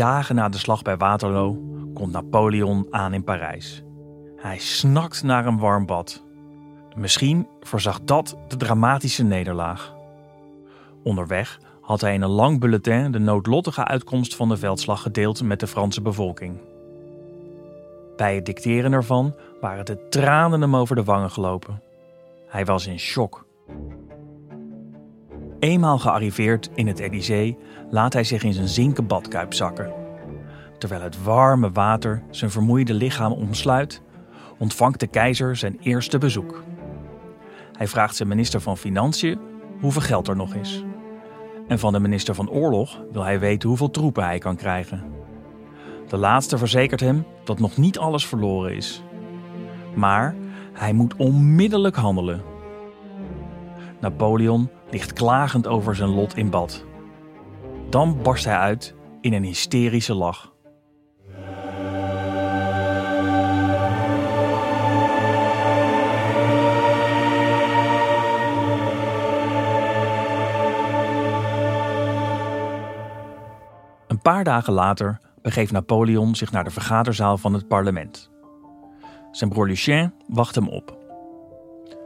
Dagen na de slag bij Waterloo komt Napoleon aan in Parijs. Hij snakt naar een warm bad. Misschien voorzag dat de dramatische nederlaag. Onderweg had hij in een lang bulletin de noodlottige uitkomst van de veldslag gedeeld met de Franse bevolking. Bij het dicteren ervan waren de tranen hem over de wangen gelopen. Hij was in shock. Eenmaal gearriveerd in het Elysée laat hij zich in zijn zinken badkuip zakken. Terwijl het warme water zijn vermoeide lichaam omsluit, ontvangt de keizer zijn eerste bezoek. Hij vraagt zijn minister van Financiën hoeveel geld er nog is. En van de minister van Oorlog wil hij weten hoeveel troepen hij kan krijgen. De laatste verzekert hem dat nog niet alles verloren is. Maar hij moet onmiddellijk handelen. Napoleon ligt klagend over zijn lot in bad. Dan barst hij uit in een hysterische lach. Een paar dagen later begeeft Napoleon zich naar de vergaderzaal van het parlement. Zijn broer Lucien wacht hem op.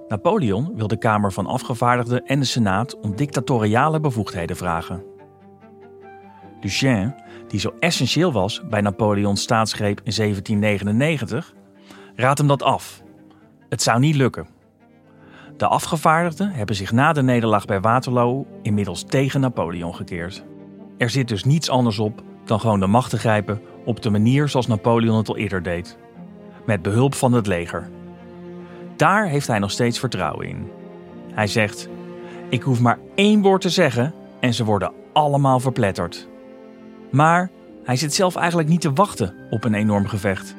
Napoleon wil de Kamer van Afgevaardigden en de Senaat om dictatoriale bevoegdheden vragen. Lucien, die zo essentieel was bij Napoleons staatsgreep in 1799, raadt hem dat af. Het zou niet lukken. De afgevaardigden hebben zich na de nederlaag bij Waterloo inmiddels tegen Napoleon gekeerd. Er zit dus niets anders op dan gewoon de macht te grijpen op de manier zoals Napoleon het al eerder deed. Met behulp van het leger. Daar heeft hij nog steeds vertrouwen in. Hij zegt: Ik hoef maar één woord te zeggen en ze worden allemaal verpletterd. Maar hij zit zelf eigenlijk niet te wachten op een enorm gevecht.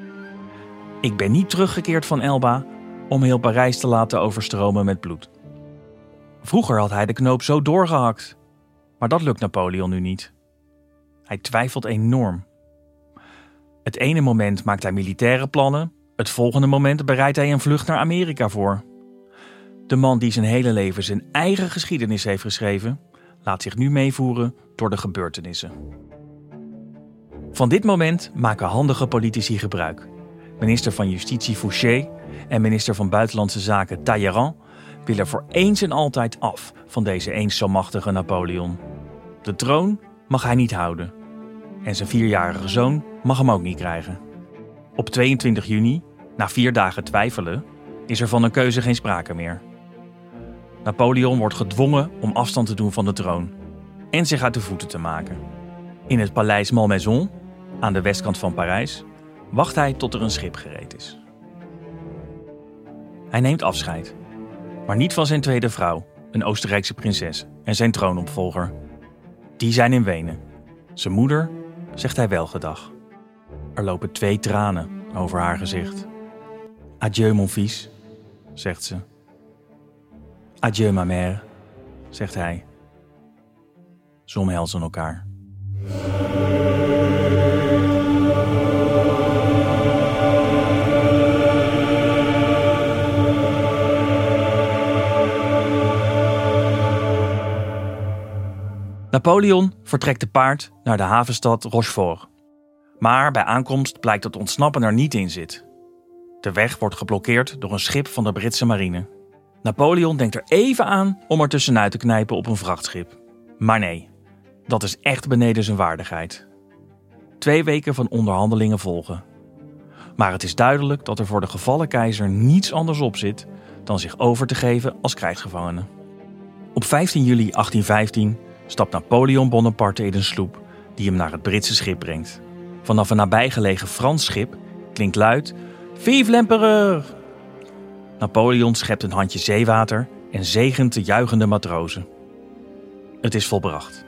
Ik ben niet teruggekeerd van Elba om heel Parijs te laten overstromen met bloed. Vroeger had hij de knoop zo doorgehakt, maar dat lukt Napoleon nu niet. Hij twijfelt enorm. Het ene moment maakt hij militaire plannen, het volgende moment bereidt hij een vlucht naar Amerika voor. De man die zijn hele leven zijn eigen geschiedenis heeft geschreven, laat zich nu meevoeren door de gebeurtenissen. Van dit moment maken handige politici gebruik. Minister van Justitie Fouché en minister van Buitenlandse Zaken Talleyrand willen voor eens en altijd af van deze eens zo machtige Napoleon. De troon mag hij niet houden. En zijn vierjarige zoon mag hem ook niet krijgen. Op 22 juni, na vier dagen twijfelen, is er van een keuze geen sprake meer. Napoleon wordt gedwongen om afstand te doen van de troon en zich uit de voeten te maken. In het paleis Malmaison, aan de westkant van Parijs, wacht hij tot er een schip gereed is. Hij neemt afscheid, maar niet van zijn tweede vrouw, een Oostenrijkse prinses, en zijn troonopvolger. Die zijn in Wenen. Zijn moeder zegt hij wel gedag. Er lopen twee tranen over haar gezicht. Adieu, mon fils, zegt ze. Adieu, ma mère, zegt hij. Ze omhelzen elkaar. Napoleon vertrekt te paard naar de havenstad Rochefort. Maar bij aankomst blijkt dat ontsnappen er niet in zit. De weg wordt geblokkeerd door een schip van de Britse marine. Napoleon denkt er even aan om er tussenuit te knijpen op een vrachtschip. Maar nee, dat is echt beneden zijn waardigheid. Twee weken van onderhandelingen volgen. Maar het is duidelijk dat er voor de gevallen keizer niets anders op zit dan zich over te geven als krijgsgevangene. Op 15 juli 1815 stapt Napoleon Bonaparte in een sloep die hem naar het Britse schip brengt. Vanaf een nabijgelegen Frans schip klinkt luid: Vive l'empereur! Napoleon schept een handje zeewater en zegent de juichende matrozen. Het is volbracht.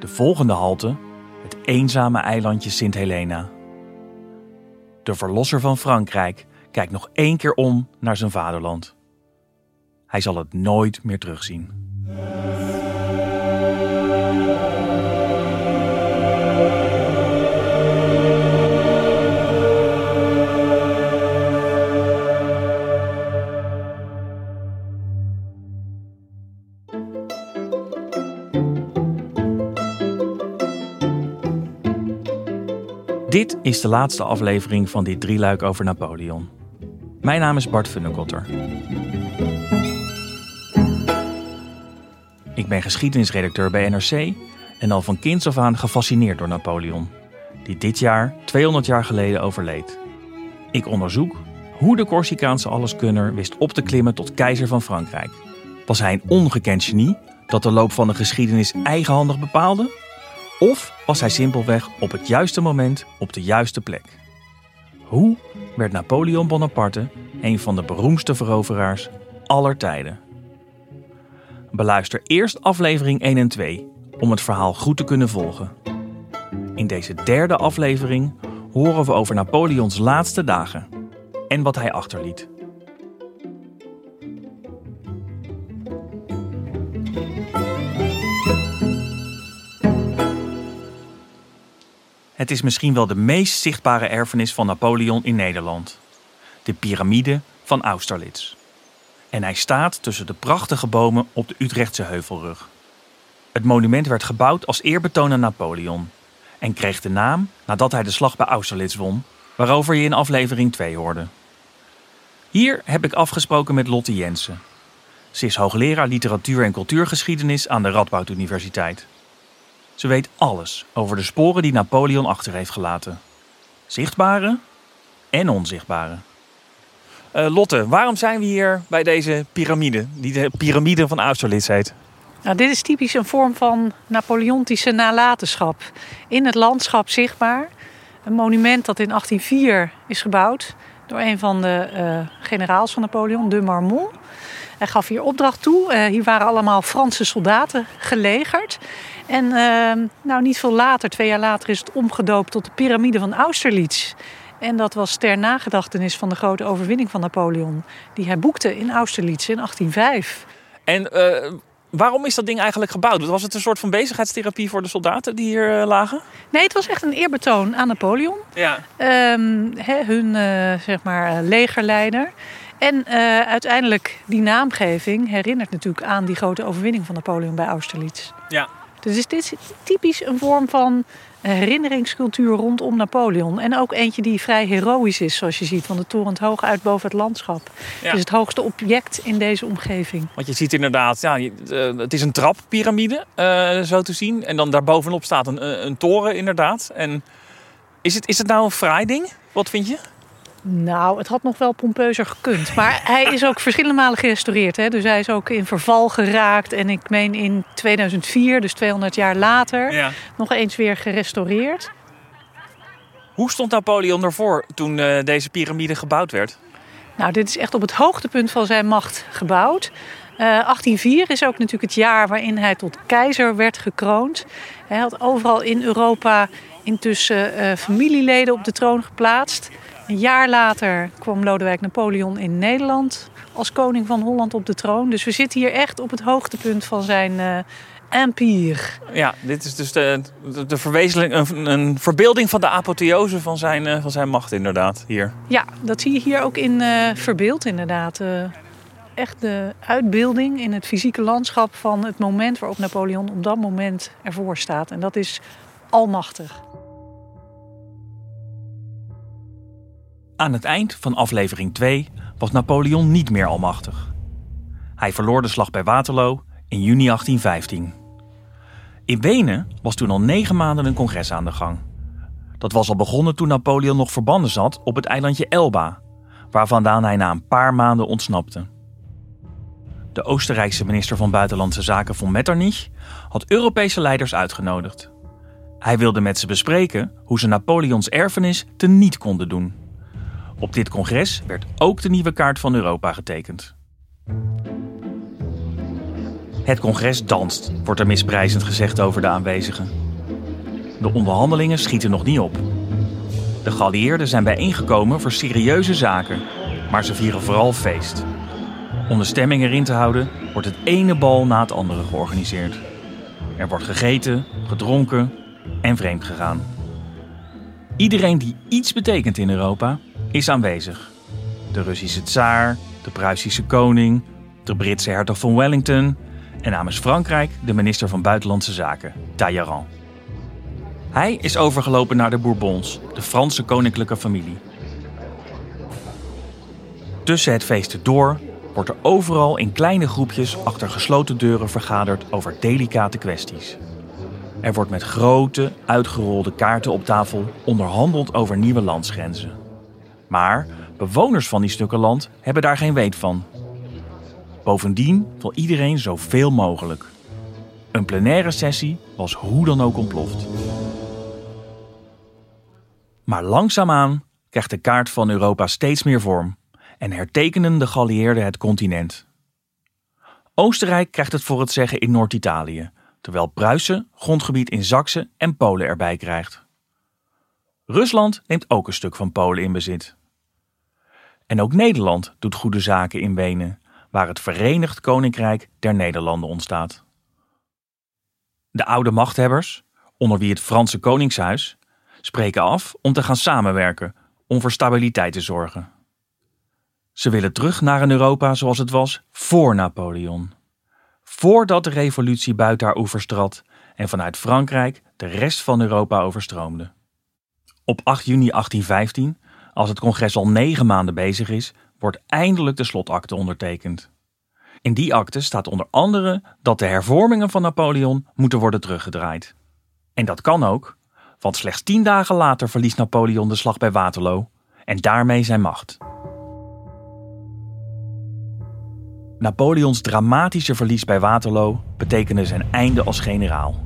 De volgende halte, het eenzame eilandje Sint Helena. De verlosser van Frankrijk kijkt nog één keer om naar zijn vaderland. Hij zal het nooit meer terugzien. Is de laatste aflevering van dit drieluik over Napoleon. Mijn naam is Bart Funnekotter. Ik ben geschiedenisredacteur bij NRC en al van kinds af aan gefascineerd door Napoleon, die dit jaar 200 jaar geleden overleed. Ik onderzoek hoe de Corsicaanse alleskunner wist op te klimmen tot keizer van Frankrijk. Was hij een ongekend genie dat de loop van de geschiedenis eigenhandig bepaalde? Of was hij simpelweg op het juiste moment op de juiste plek? Hoe werd Napoleon Bonaparte een van de beroemdste veroveraars aller tijden? Beluister eerst aflevering 1 en 2 om het verhaal goed te kunnen volgen. In deze derde aflevering horen we over Napoleons laatste dagen en wat hij achterliet. Het is misschien wel de meest zichtbare erfenis van Napoleon in Nederland: de piramide van Austerlitz. En hij staat tussen de prachtige bomen op de Utrechtse heuvelrug. Het monument werd gebouwd als eerbetoon aan Napoleon en kreeg de naam nadat hij de slag bij Austerlitz won, waarover je in aflevering 2 hoorde. Hier heb ik afgesproken met Lotte Jensen. Ze is hoogleraar literatuur en cultuurgeschiedenis aan de Radboud Universiteit. Ze weet alles over de sporen die Napoleon achter heeft gelaten. Zichtbare en onzichtbare. Uh, Lotte, waarom zijn we hier bij deze piramide, die de piramide van Austerlitz heet? Nou, dit is typisch een vorm van Napoleontische nalatenschap. In het landschap zichtbaar. Een monument dat in 1804 is gebouwd door een van de uh, generaals van Napoleon, de Marmont. Hij gaf hier opdracht toe. Uh, hier waren allemaal Franse soldaten gelegerd. En uh, nou, niet veel later, twee jaar later, is het omgedoopt tot de piramide van Austerlitz. En dat was ter nagedachtenis van de grote overwinning van Napoleon. Die hij boekte in Austerlitz in 1805. En uh, waarom is dat ding eigenlijk gebouwd? Was het een soort van bezigheidstherapie voor de soldaten die hier uh, lagen? Nee, het was echt een eerbetoon aan Napoleon. Ja. Um, he, hun uh, zeg maar, legerleider. En uiteindelijk die naamgeving herinnert natuurlijk aan die grote overwinning van Napoleon bij Austerlitz. Ja. Dus dit is typisch een vorm van herinneringscultuur rondom Napoleon. En ook eentje die vrij heroïs is, zoals je ziet. Want de torent hoog uit boven het landschap. Het is het hoogste object in deze omgeving. Want je ziet inderdaad, ja, eh, het is een trappyramide, uh, zo te zien. En dan daarbovenop staat een, een toren, inderdaad. En is het, is het nou een fraai ding? Wat vind je? Nou, het had nog wel pompeuzer gekund. Maar hij is ook verschillende malen gerestaureerd. Hè? Dus hij is ook in verval geraakt. En ik meen in 2004, dus 200 jaar later, ja. nog eens weer gerestaureerd. Hoe stond Napoleon ervoor toen uh, deze piramide gebouwd werd? Nou, dit is echt op het hoogtepunt van zijn macht gebouwd. Uh, 1804 is ook natuurlijk het jaar waarin hij tot keizer werd gekroond. Hij had overal in Europa intussen uh, familieleden op de troon geplaatst. Een jaar later kwam Lodewijk Napoleon in Nederland als koning van Holland op de troon. Dus we zitten hier echt op het hoogtepunt van zijn uh, empire. Ja, dit is dus de, de, de verwezenlijk, een, een, verbeelding van de apotheose van zijn, uh, van zijn macht inderdaad hier. Ja, dat zie je hier ook in uh, verbeeld inderdaad. echt de uitbeelding in het fysieke landschap van het moment waarop Napoleon op dat moment ervoor staat. En dat is almachtig. Aan het eind van aflevering 2 was Napoleon niet meer almachtig. Hij verloor de slag bij Waterloo in juni 1815. In Wenen was toen al negen maanden een congres aan de gang. Dat was al begonnen toen Napoleon nog verbannen zat op het eilandje Elba, waar vandaan hij na een paar maanden ontsnapte. De Oostenrijkse minister van Buitenlandse Zaken von Metternich had Europese leiders uitgenodigd. Hij wilde met ze bespreken hoe ze Napoleons erfenis teniet konden doen. Op dit congres werd ook de nieuwe kaart van Europa getekend. Het congres danst, wordt er misprijzend gezegd over de aanwezigen. De onderhandelingen schieten nog niet op. De geallieerden zijn bijeengekomen voor serieuze zaken, maar ze vieren vooral feest. Om de stemming erin te houden, wordt het ene bal na het andere georganiseerd. Er wordt gegeten, gedronken en vreemd gegaan. Iedereen die iets betekent in Europa is aanwezig. De Russische tsaar, de Pruisische koning, de Britse hertog van Wellington en namens Frankrijk de minister van Buitenlandse Zaken, Talleyrand. Hij is overgelopen naar de Bourbons, de Franse koninklijke familie. Tussen het feesten door wordt er overal in kleine groepjes achter gesloten deuren vergaderd over delicate kwesties. Er wordt met grote, uitgerolde kaarten op tafel onderhandeld over nieuwe landsgrenzen. Maar bewoners van die stukken land hebben daar geen weet van. Bovendien wil iedereen zoveel mogelijk. Een plenaire sessie was hoe dan ook ontploft. Maar langzaamaan krijgt de kaart van Europa steeds meer vorm en hertekenen de geallieerden het continent. Oostenrijk krijgt het voor het zeggen in Noord-Italië, terwijl Pruisen grondgebied in Zaksen en Polen erbij krijgt. Rusland neemt ook een stuk van Polen in bezit. En ook Nederland doet goede zaken in Wenen, waar het Verenigd Koninkrijk der Nederlanden ontstaat. De oude machthebbers, onder wie het Franse Koningshuis, spreken af om te gaan samenwerken om voor stabiliteit te zorgen. Ze willen terug naar een Europa zoals het was voor Napoleon. Voordat de revolutie buiten haar oevers trad en vanuit Frankrijk de rest van Europa overstroomde. Op 8 juni 1815, als het congres al negen maanden bezig is, wordt eindelijk de slotakte ondertekend. In die akte staat onder andere dat de hervormingen van Napoleon moeten worden teruggedraaid. En dat kan ook, want slechts tien dagen later verliest Napoleon de slag bij Waterloo en daarmee zijn macht. Napoleons dramatische verlies bij Waterloo betekende zijn einde als generaal.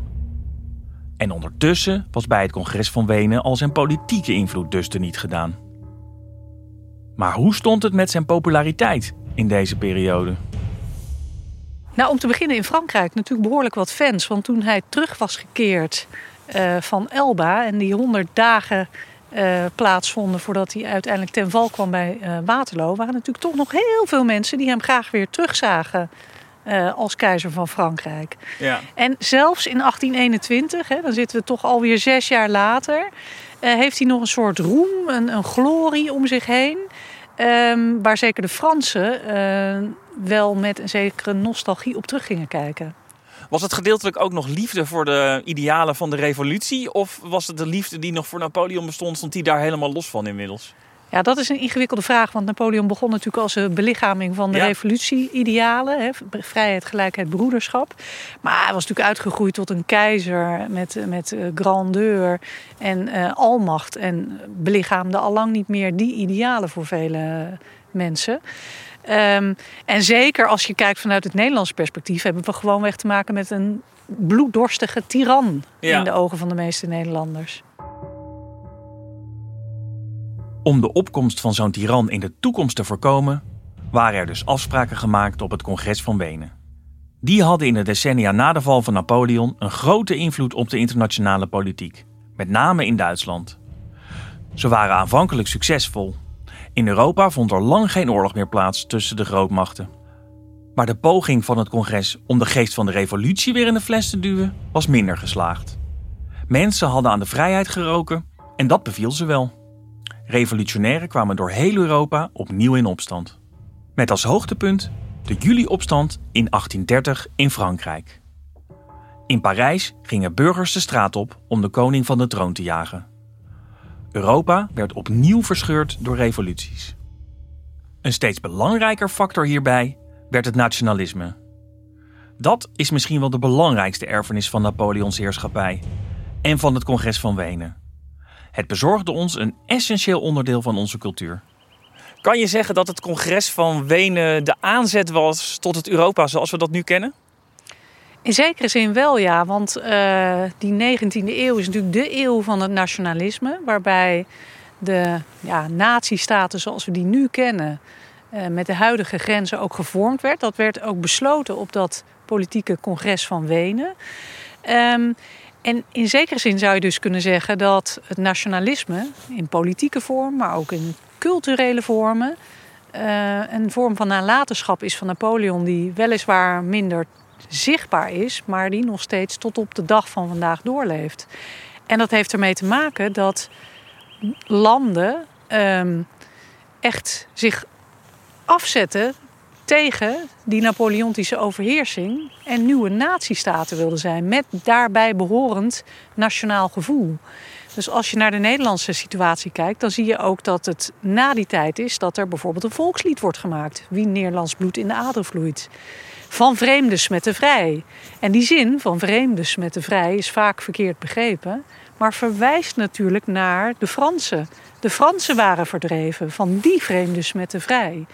En ondertussen was bij het congres van Wenen al zijn politieke invloed dus niet gedaan. Maar hoe stond het met zijn populariteit in deze periode? Nou, om te beginnen in Frankrijk natuurlijk behoorlijk wat fans. Want toen hij terug was gekeerd uh, van Elba en die 100 dagen uh, plaatsvonden voordat hij uiteindelijk ten val kwam bij uh, Waterloo, waren natuurlijk toch nog heel veel mensen die hem graag weer terugzagen uh, als keizer van Frankrijk. Ja. En zelfs in 1821, hè, dan zitten we toch alweer zes jaar later, heeft hij nog een soort roem, een, een glorie om zich heen. Um, waar zeker de Fransen wel met een zekere nostalgie op terug gingen kijken. Was het gedeeltelijk ook nog liefde voor de idealen van de revolutie? Of was het de liefde die nog voor Napoleon bestond, stond die daar helemaal los van inmiddels? Ja, dat is een ingewikkelde vraag. Want Napoleon begon natuurlijk als een belichaming van de ja. revolutie-idealen. Vrijheid, gelijkheid, broederschap. Maar hij was natuurlijk uitgegroeid tot een keizer met, met uh, grandeur en uh, almacht. En belichaamde allang niet meer die idealen voor vele mensen. Um, en zeker als je kijkt vanuit het Nederlandse perspectief, hebben we gewoonweg te maken met een bloeddorstige tiran ja. in de ogen van de meeste Nederlanders. Om de opkomst van zo'n tiran in de toekomst te voorkomen, waren er dus afspraken gemaakt op het congres van Wenen. Die hadden in de decennia na de val van Napoleon een grote invloed op de internationale politiek, met name in Duitsland. Ze waren aanvankelijk succesvol in Europa vond er lang geen oorlog meer plaats tussen de grootmachten. Maar de poging van het congres om de geest van de revolutie weer in de fles te duwen was minder geslaagd. Mensen hadden aan de vrijheid geroken en dat beviel ze wel. Revolutionairen kwamen door heel Europa opnieuw in opstand. Met als hoogtepunt de juli-opstand in 1830 in Frankrijk. In Parijs gingen burgers de straat op om de koning van de troon te jagen. Europa werd opnieuw verscheurd door revoluties. Een steeds belangrijker factor hierbij werd het nationalisme. Dat is misschien wel de belangrijkste erfenis van Napoleons heerschappij en van het congres van Wenen. Het bezorgde ons een essentieel onderdeel van onze cultuur. Kan je zeggen dat het congres van Wenen de aanzet was tot het Europa zoals we dat nu kennen? In zekere zin wel, ja. Want uh, die 19e eeuw is natuurlijk de eeuw van het nationalisme. Waarbij de ja, nazistaten zoals we die nu kennen... Uh, met de huidige grenzen ook gevormd werd. Dat werd ook besloten op dat politieke congres van Wenen. Um, en in zekere zin zou je dus kunnen zeggen dat het nationalisme... in politieke vorm, maar ook in culturele vormen... Uh, een vorm van nalatenschap is van Napoleon... die weliswaar minder zichtbaar is, maar die nog steeds tot op de dag van vandaag doorleeft. En dat heeft ermee te maken dat landen um, echt zich afzetten tegen die Napoleontische overheersing en nieuwe natiestaten wilden zijn, met daarbij behorend nationaal gevoel. Dus als je naar de Nederlandse situatie kijkt, dan zie je ook dat het na die tijd is dat er bijvoorbeeld een volkslied wordt gemaakt. Wie Nederlands bloed in de ader vloeit van vreemden smetten vrij. En die zin van vreemden smetten vrij is vaak verkeerd begrepen, maar verwijst natuurlijk naar de Fransen. De Fransen waren verdreven, van die vreemden smetten vrij.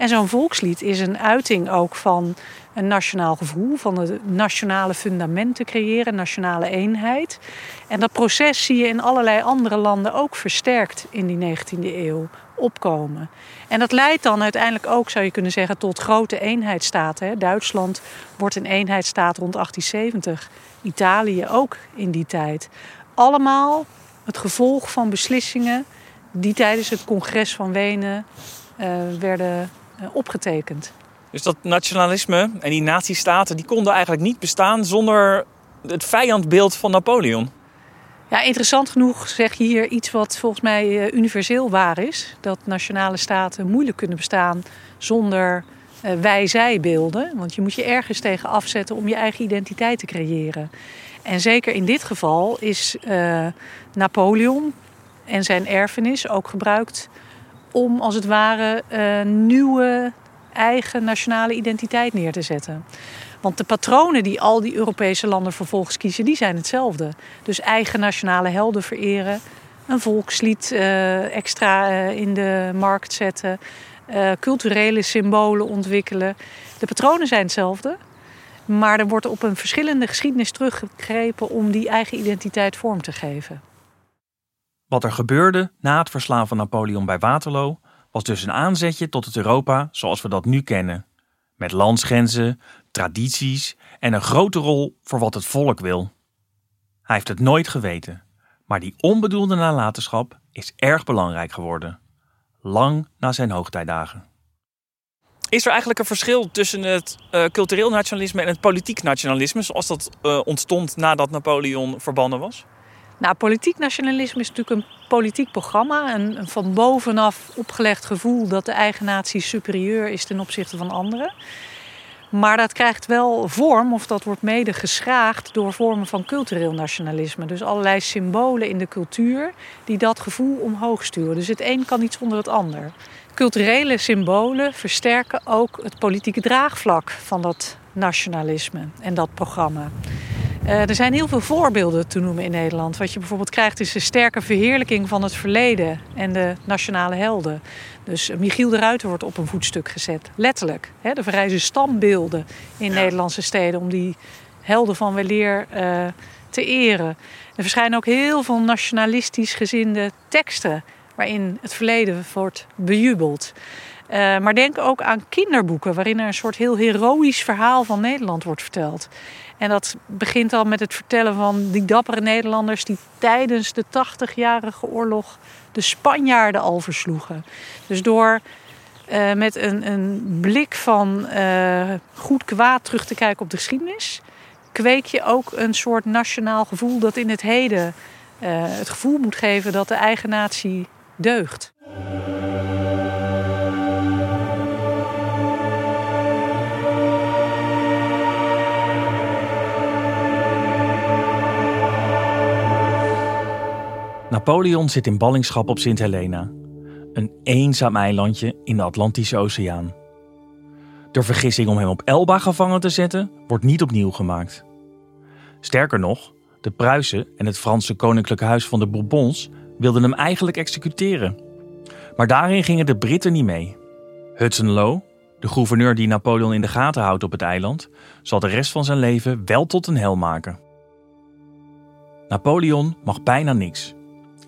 En zo'n volkslied is een uiting ook van een nationaal gevoel, van het nationale fundamenten creëren, nationale eenheid. En dat proces zie je in allerlei andere landen ook versterkt in die 19e eeuw opkomen. En dat leidt dan uiteindelijk ook, zou je kunnen zeggen, tot grote eenheidsstaten. Duitsland wordt een eenheidsstaat rond 1870. Italië ook in die tijd. Allemaal het gevolg van beslissingen die tijdens het congres van Wenen uh, werden opgetekend. Dus dat nationalisme en die nazistaten die konden eigenlijk niet bestaan zonder het vijandbeeld van Napoleon. Ja, interessant genoeg zeg je hier iets wat volgens mij uh, universeel waar is. Dat nationale staten moeilijk kunnen bestaan zonder uh, wij-zij-beelden. Want je moet je ergens tegen afzetten om je eigen identiteit te creëren. En zeker in dit geval is uh, Napoleon en zijn erfenis ook gebruikt om als het ware nieuwe eigen nationale identiteit neer te zetten. Want de patronen die al die Europese landen vervolgens kiezen, die zijn hetzelfde. Dus eigen nationale helden vereren, een volkslied uh, extra uh, in de markt zetten, culturele symbolen ontwikkelen. De patronen zijn hetzelfde, maar er wordt op een verschillende geschiedenis teruggegrepen om die eigen identiteit vorm te geven. Wat er gebeurde na het verslaan van Napoleon bij Waterloo was dus een aanzetje tot het Europa zoals we dat nu kennen. Met landsgrenzen, tradities en een grote rol voor wat het volk wil. Hij heeft het nooit geweten, maar die onbedoelde nalatenschap is erg belangrijk geworden. Lang na zijn hoogtijdagen. Is er eigenlijk een verschil tussen het uh, cultureel nationalisme en het politiek nationalisme, zoals dat uh, ontstond nadat Napoleon verbannen was? Nou, politiek nationalisme is natuurlijk een politiek programma. Een, een van bovenaf opgelegd gevoel dat de eigen natie superieur is ten opzichte van anderen. Maar dat krijgt wel vorm, of dat wordt mede geschraagd door vormen van cultureel nationalisme. Dus allerlei symbolen in de cultuur die dat gevoel omhoog sturen. Dus het een kan niet zonder het ander. Culturele symbolen versterken ook het politieke draagvlak van dat nationalisme en dat programma. Uh, er zijn heel veel voorbeelden te noemen in Nederland. Wat je bijvoorbeeld krijgt is een sterke verheerlijking van het verleden en de nationale helden. Dus Michiel de Ruiter wordt op een voetstuk gezet, letterlijk. Hè, er verrijzen stambeelden in ja. Nederlandse steden om die helden van weleer uh, te eren. Er verschijnen ook heel veel nationalistisch gezinde teksten waarin het verleden wordt bejubeld. Uh, maar denk ook aan kinderboeken waarin er een soort heel heroïsch verhaal van Nederland wordt verteld. En dat begint al met het vertellen van die dappere Nederlanders die tijdens de 80-jarige oorlog de Spanjaarden al versloegen. Dus door uh, met een, een, blik van uh, goed kwaad terug te kijken op de geschiedenis, kweek je ook een soort nationaal gevoel dat in het heden uh, het gevoel moet geven dat de eigen natie deugt. Napoleon zit in ballingschap op Sint Helena, een eenzaam eilandje in de Atlantische Oceaan. De vergissing om hem op Elba gevangen te zetten wordt niet opnieuw gemaakt. Sterker nog, de Pruisen en het Franse koninklijke huis van de Bourbons wilden hem eigenlijk executeren. Maar daarin gingen de Britten niet mee. Hudson Lowe, de gouverneur die Napoleon in de gaten houdt op het eiland, zal de rest van zijn leven wel tot een hel maken. Napoleon mag bijna niks.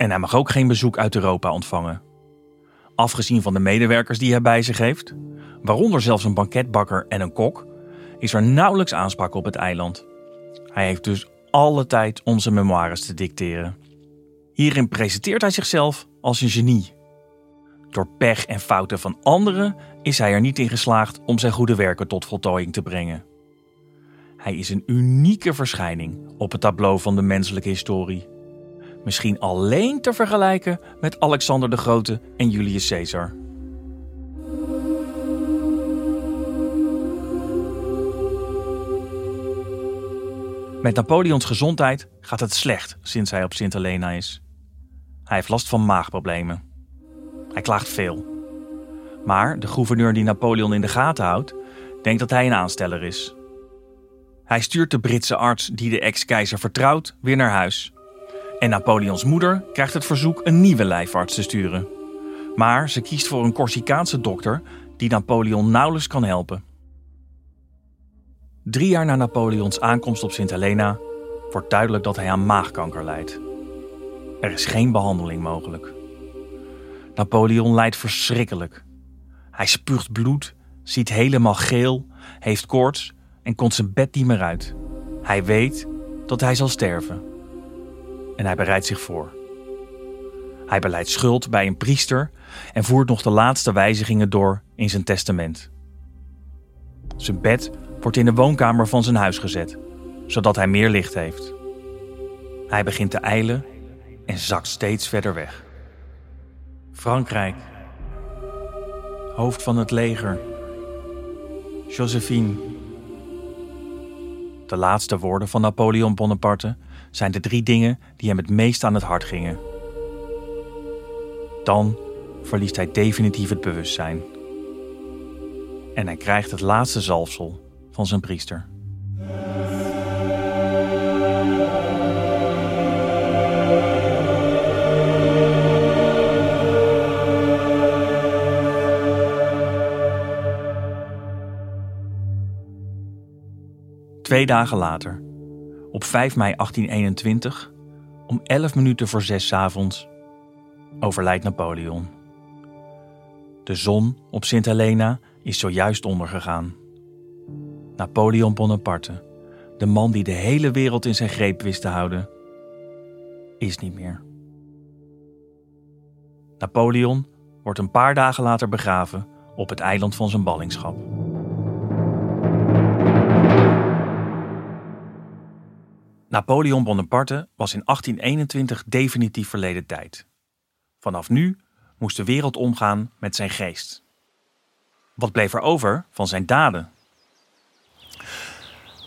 En hij mag ook geen bezoek uit Europa ontvangen. Afgezien van de medewerkers die hij bij zich heeft, waaronder zelfs een banketbakker en een kok, is er nauwelijks aanspraak op het eiland. Hij heeft dus alle tijd om zijn memoires te dicteren. Hierin presenteert hij zichzelf als een genie. Door pech en fouten van anderen is hij er niet in geslaagd om zijn goede werken tot voltooiing te brengen. Hij is een unieke verschijning op het tableau van de menselijke historie. Misschien alleen te vergelijken met Alexander de Grote en Julius Caesar. Met Napoleons gezondheid gaat het slecht sinds hij op Sint Helena is. Hij heeft last van maagproblemen. Hij klaagt veel. Maar de gouverneur die Napoleon in de gaten houdt, denkt dat hij een aansteller is. Hij stuurt de Britse arts die de ex-keizer vertrouwt weer naar huis. En Napoleons moeder krijgt het verzoek een nieuwe lijfarts te sturen. Maar ze kiest voor een Corsicaanse dokter die Napoleon nauwelijks kan helpen. Drie jaar na Napoleons aankomst op Sint Helena wordt duidelijk dat hij aan maagkanker lijdt. Er is geen behandeling mogelijk. Napoleon lijdt verschrikkelijk. Hij spuugt bloed, ziet helemaal geel, heeft koorts en komt zijn bed niet meer uit. Hij weet dat hij zal sterven. En hij bereidt zich voor. Hij beleidt schuld bij een priester en voert nog de laatste wijzigingen door in zijn testament. Zijn bed wordt in de woonkamer van zijn huis gezet, zodat hij meer licht heeft. Hij begint te eilen en zakt steeds verder weg. Frankrijk. Hoofd van het leger. Josephine. De laatste woorden van Napoleon Bonaparte zijn de drie dingen die hem het meest aan het hart gingen. Dan verliest hij definitief het bewustzijn. En hij krijgt het laatste zalfsel van zijn priester. Twee dagen later, op 5 mei 1821, om 11 minuten voor 6 avonds, overlijdt Napoleon. De zon op Sint Helena is zojuist ondergegaan. Napoleon Bonaparte, de man die de hele wereld in zijn greep wist te houden, is niet meer. Napoleon wordt een paar dagen later begraven op het eiland van zijn ballingschap. Napoleon Bonaparte was in 1821 definitief verleden tijd. Vanaf nu moest de wereld omgaan met zijn geest. Wat bleef er over van zijn daden?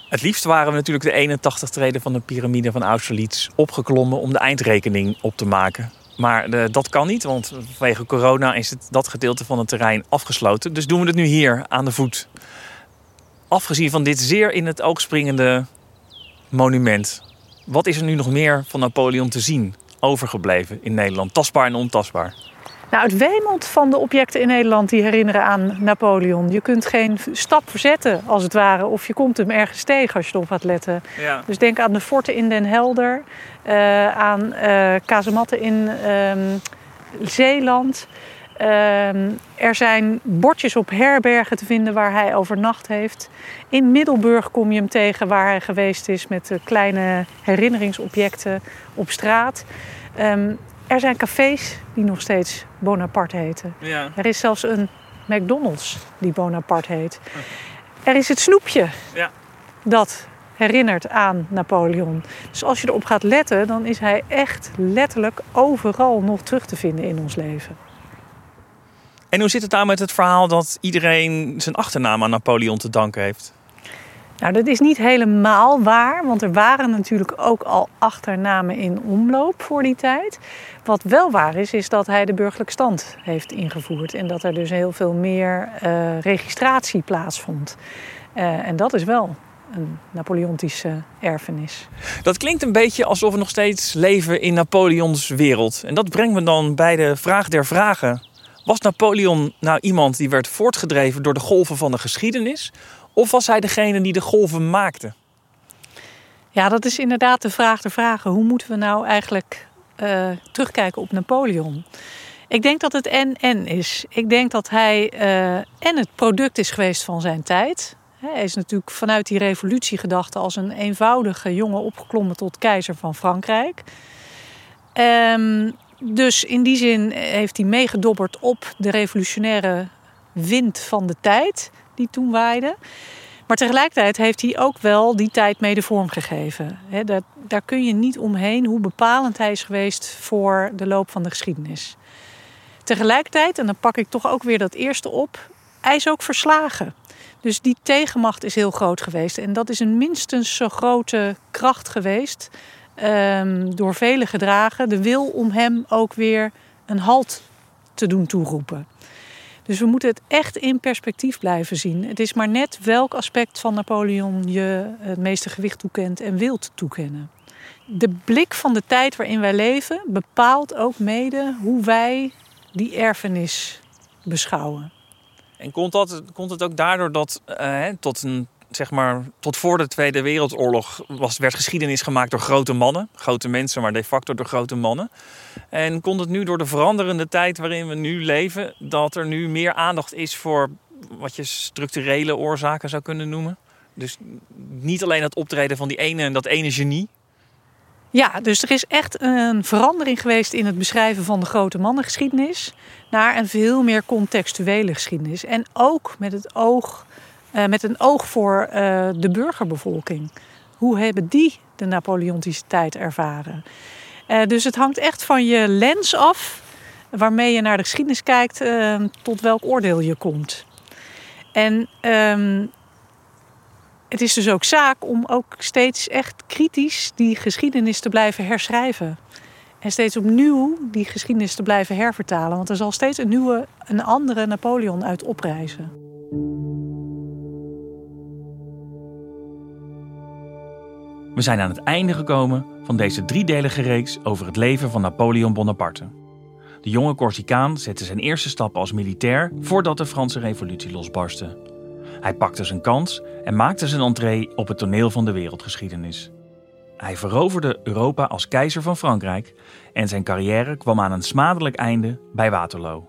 Het liefst waren we natuurlijk de 81 treden van de piramide van Austerlitz opgeklommen om de eindrekening op te maken. Maar de, dat kan niet, want vanwege corona is het, dat gedeelte van het terrein afgesloten. Dus doen we het nu hier aan de voet. Afgezien van dit zeer in het oog springende monument. Wat is er nu nog meer van Napoleon te zien overgebleven in Nederland? Tastbaar en ontastbaar. Nou, het wemelt van de objecten in Nederland die herinneren aan Napoleon. Je kunt geen stap verzetten, als het ware. Of je komt hem ergens tegen als je erop gaat letten. Ja. Dus denk aan de forten in Den Helder. eh, aan eh kazematten in ehm, Zeeland. Ehm, er zijn bordjes op herbergen te vinden waar hij overnacht heeft. In Middelburg kom je hem tegen waar hij geweest is met kleine herinneringsobjecten op straat. Ehm, er zijn cafés die nog steeds Bonaparte heten. Ja. Er is zelfs een McDonald's die Bonaparte heet. Er is het snoepje Ja. dat herinnert aan Napoleon. Dus als je erop gaat letten, dan is hij echt letterlijk overal nog terug te vinden in ons leven. En hoe zit het nou met het verhaal dat iedereen zijn achternaam aan Napoleon te danken heeft? Nou, dat is niet helemaal waar, want er waren natuurlijk ook al achternamen in omloop voor die tijd. Wat wel waar is, is dat hij de burgerlijke stand heeft ingevoerd en dat er dus heel veel meer uh, registratie plaatsvond. Uh, en dat is wel een Napoleontische erfenis. Dat klinkt een beetje alsof we nog steeds leven in Napoleons wereld. En dat brengt me dan bij de vraag der vragen. Was Napoleon nou iemand die werd voortgedreven door de golven van de geschiedenis? Of was hij degene die de golven maakte? Ja, dat is inderdaad de vraag der vragen. Hoe moeten we nou eigenlijk uh, terugkijken op Napoleon? Ik denk dat het en-en is. Ik denk dat hij uh, en het product is geweest van zijn tijd. Hij is natuurlijk vanuit die revolutiegedachte als een eenvoudige jongen opgeklommen tot keizer van Frankrijk. Um, dus in die zin heeft hij meegedobberd op de revolutionaire wind van de tijd die toen waaide. Maar tegelijkertijd heeft hij ook wel die tijd mede vormgegeven. He, daar, daar kun je niet omheen hoe bepalend hij is geweest voor de loop van de geschiedenis. Tegelijkertijd, en dan pak ik toch ook weer dat eerste op, hij is ook verslagen. Dus die tegenmacht is heel groot geweest. En dat is een minstens zo grote kracht geweest, um, door velen gedragen, de wil om hem ook weer een halt te doen toeroepen. Dus we moeten het echt in perspectief blijven zien. Het is maar net welk aspect van Napoleon je het meeste gewicht toekent en wilt toekennen. De blik van de tijd waarin wij leven bepaalt ook mede hoe wij die erfenis beschouwen. En komt, dat, komt het ook daardoor dat uh, tot een zeg maar, tot voor de Tweede Wereldoorlog was, werd geschiedenis gemaakt door grote mannen. Grote mensen, maar de facto door grote mannen. En komt het nu door de veranderende tijd waarin we nu leven, dat er nu meer aandacht is voor wat je structurele oorzaken zou kunnen noemen? Dus niet alleen het optreden van die ene en dat ene genie. Ja, dus er is echt een verandering geweest in het beschrijven van de grote mannengeschiedenis naar een veel meer contextuele geschiedenis. En ook met het oog uh, met een oog voor uh, de burgerbevolking. Hoe hebben die de Napoleontische tijd ervaren? Uh, dus het hangt echt van je lens af waarmee je naar de geschiedenis kijkt, tot welk oordeel je komt. En um, het is dus ook zaak om ook steeds echt kritisch die geschiedenis te blijven herschrijven. En steeds opnieuw die geschiedenis te blijven hervertalen. Want er zal steeds een nieuwe, een andere Napoleon uit oprijzen. We zijn aan het einde gekomen van deze driedelige reeks over het leven van Napoleon Bonaparte. De jonge Corsicaan zette zijn eerste stappen als militair voordat de Franse Revolutie losbarstte. Hij pakte zijn kans en maakte zijn entree op het toneel van de wereldgeschiedenis. Hij veroverde Europa als keizer van Frankrijk en zijn carrière kwam aan een smadelijk einde bij Waterloo.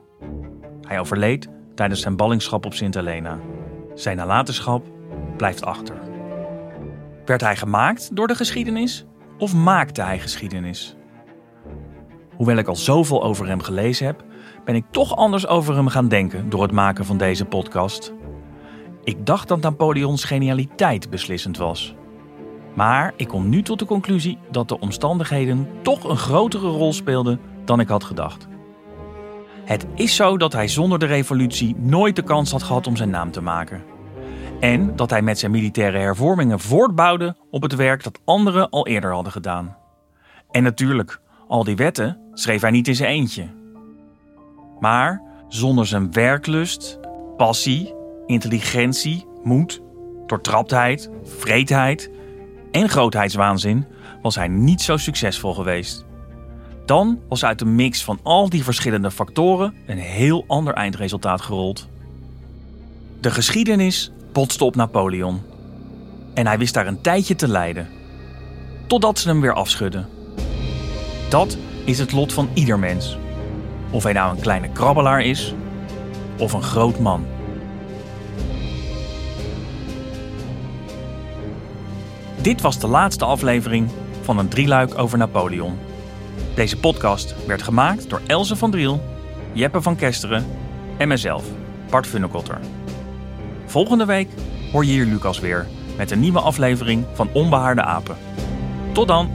Hij overleed tijdens zijn ballingschap op Sint Helena. Zijn nalatenschap blijft achter. Werd hij gemaakt door de geschiedenis of maakte hij geschiedenis? Hoewel ik al zoveel over hem gelezen heb, ben ik toch anders over hem gaan denken door het maken van deze podcast. Ik dacht dat Napoleons genialiteit beslissend was. Maar ik kom nu tot de conclusie dat de omstandigheden toch een grotere rol speelden dan ik had gedacht. Het is zo dat hij zonder de revolutie nooit de kans had gehad om zijn naam te maken. En dat hij met zijn militaire hervormingen voortbouwde op het werk dat anderen al eerder hadden gedaan. En natuurlijk, al die wetten schreef hij niet in zijn eentje. Maar zonder zijn werklust, passie, intelligentie, moed, doortraptheid, vreedheid en grootheidswaanzin was hij niet zo succesvol geweest. Dan was uit de mix van al die verschillende factoren een heel ander eindresultaat gerold. De geschiedenis botste op Napoleon. En hij wist daar een tijdje te lijden. Totdat ze hem weer afschudden. Dat is het lot van ieder mens. Of hij nou een kleine krabbelaar is of een groot man. Dit was de laatste aflevering van een drieluik over Napoleon. Deze podcast werd gemaakt door Elze van Driel, Jeppe van Kesteren en mezelf, Bart Funnekotter. Volgende week hoor je hier Lucas weer met een nieuwe aflevering van Onbehaarde Apen. Tot dan!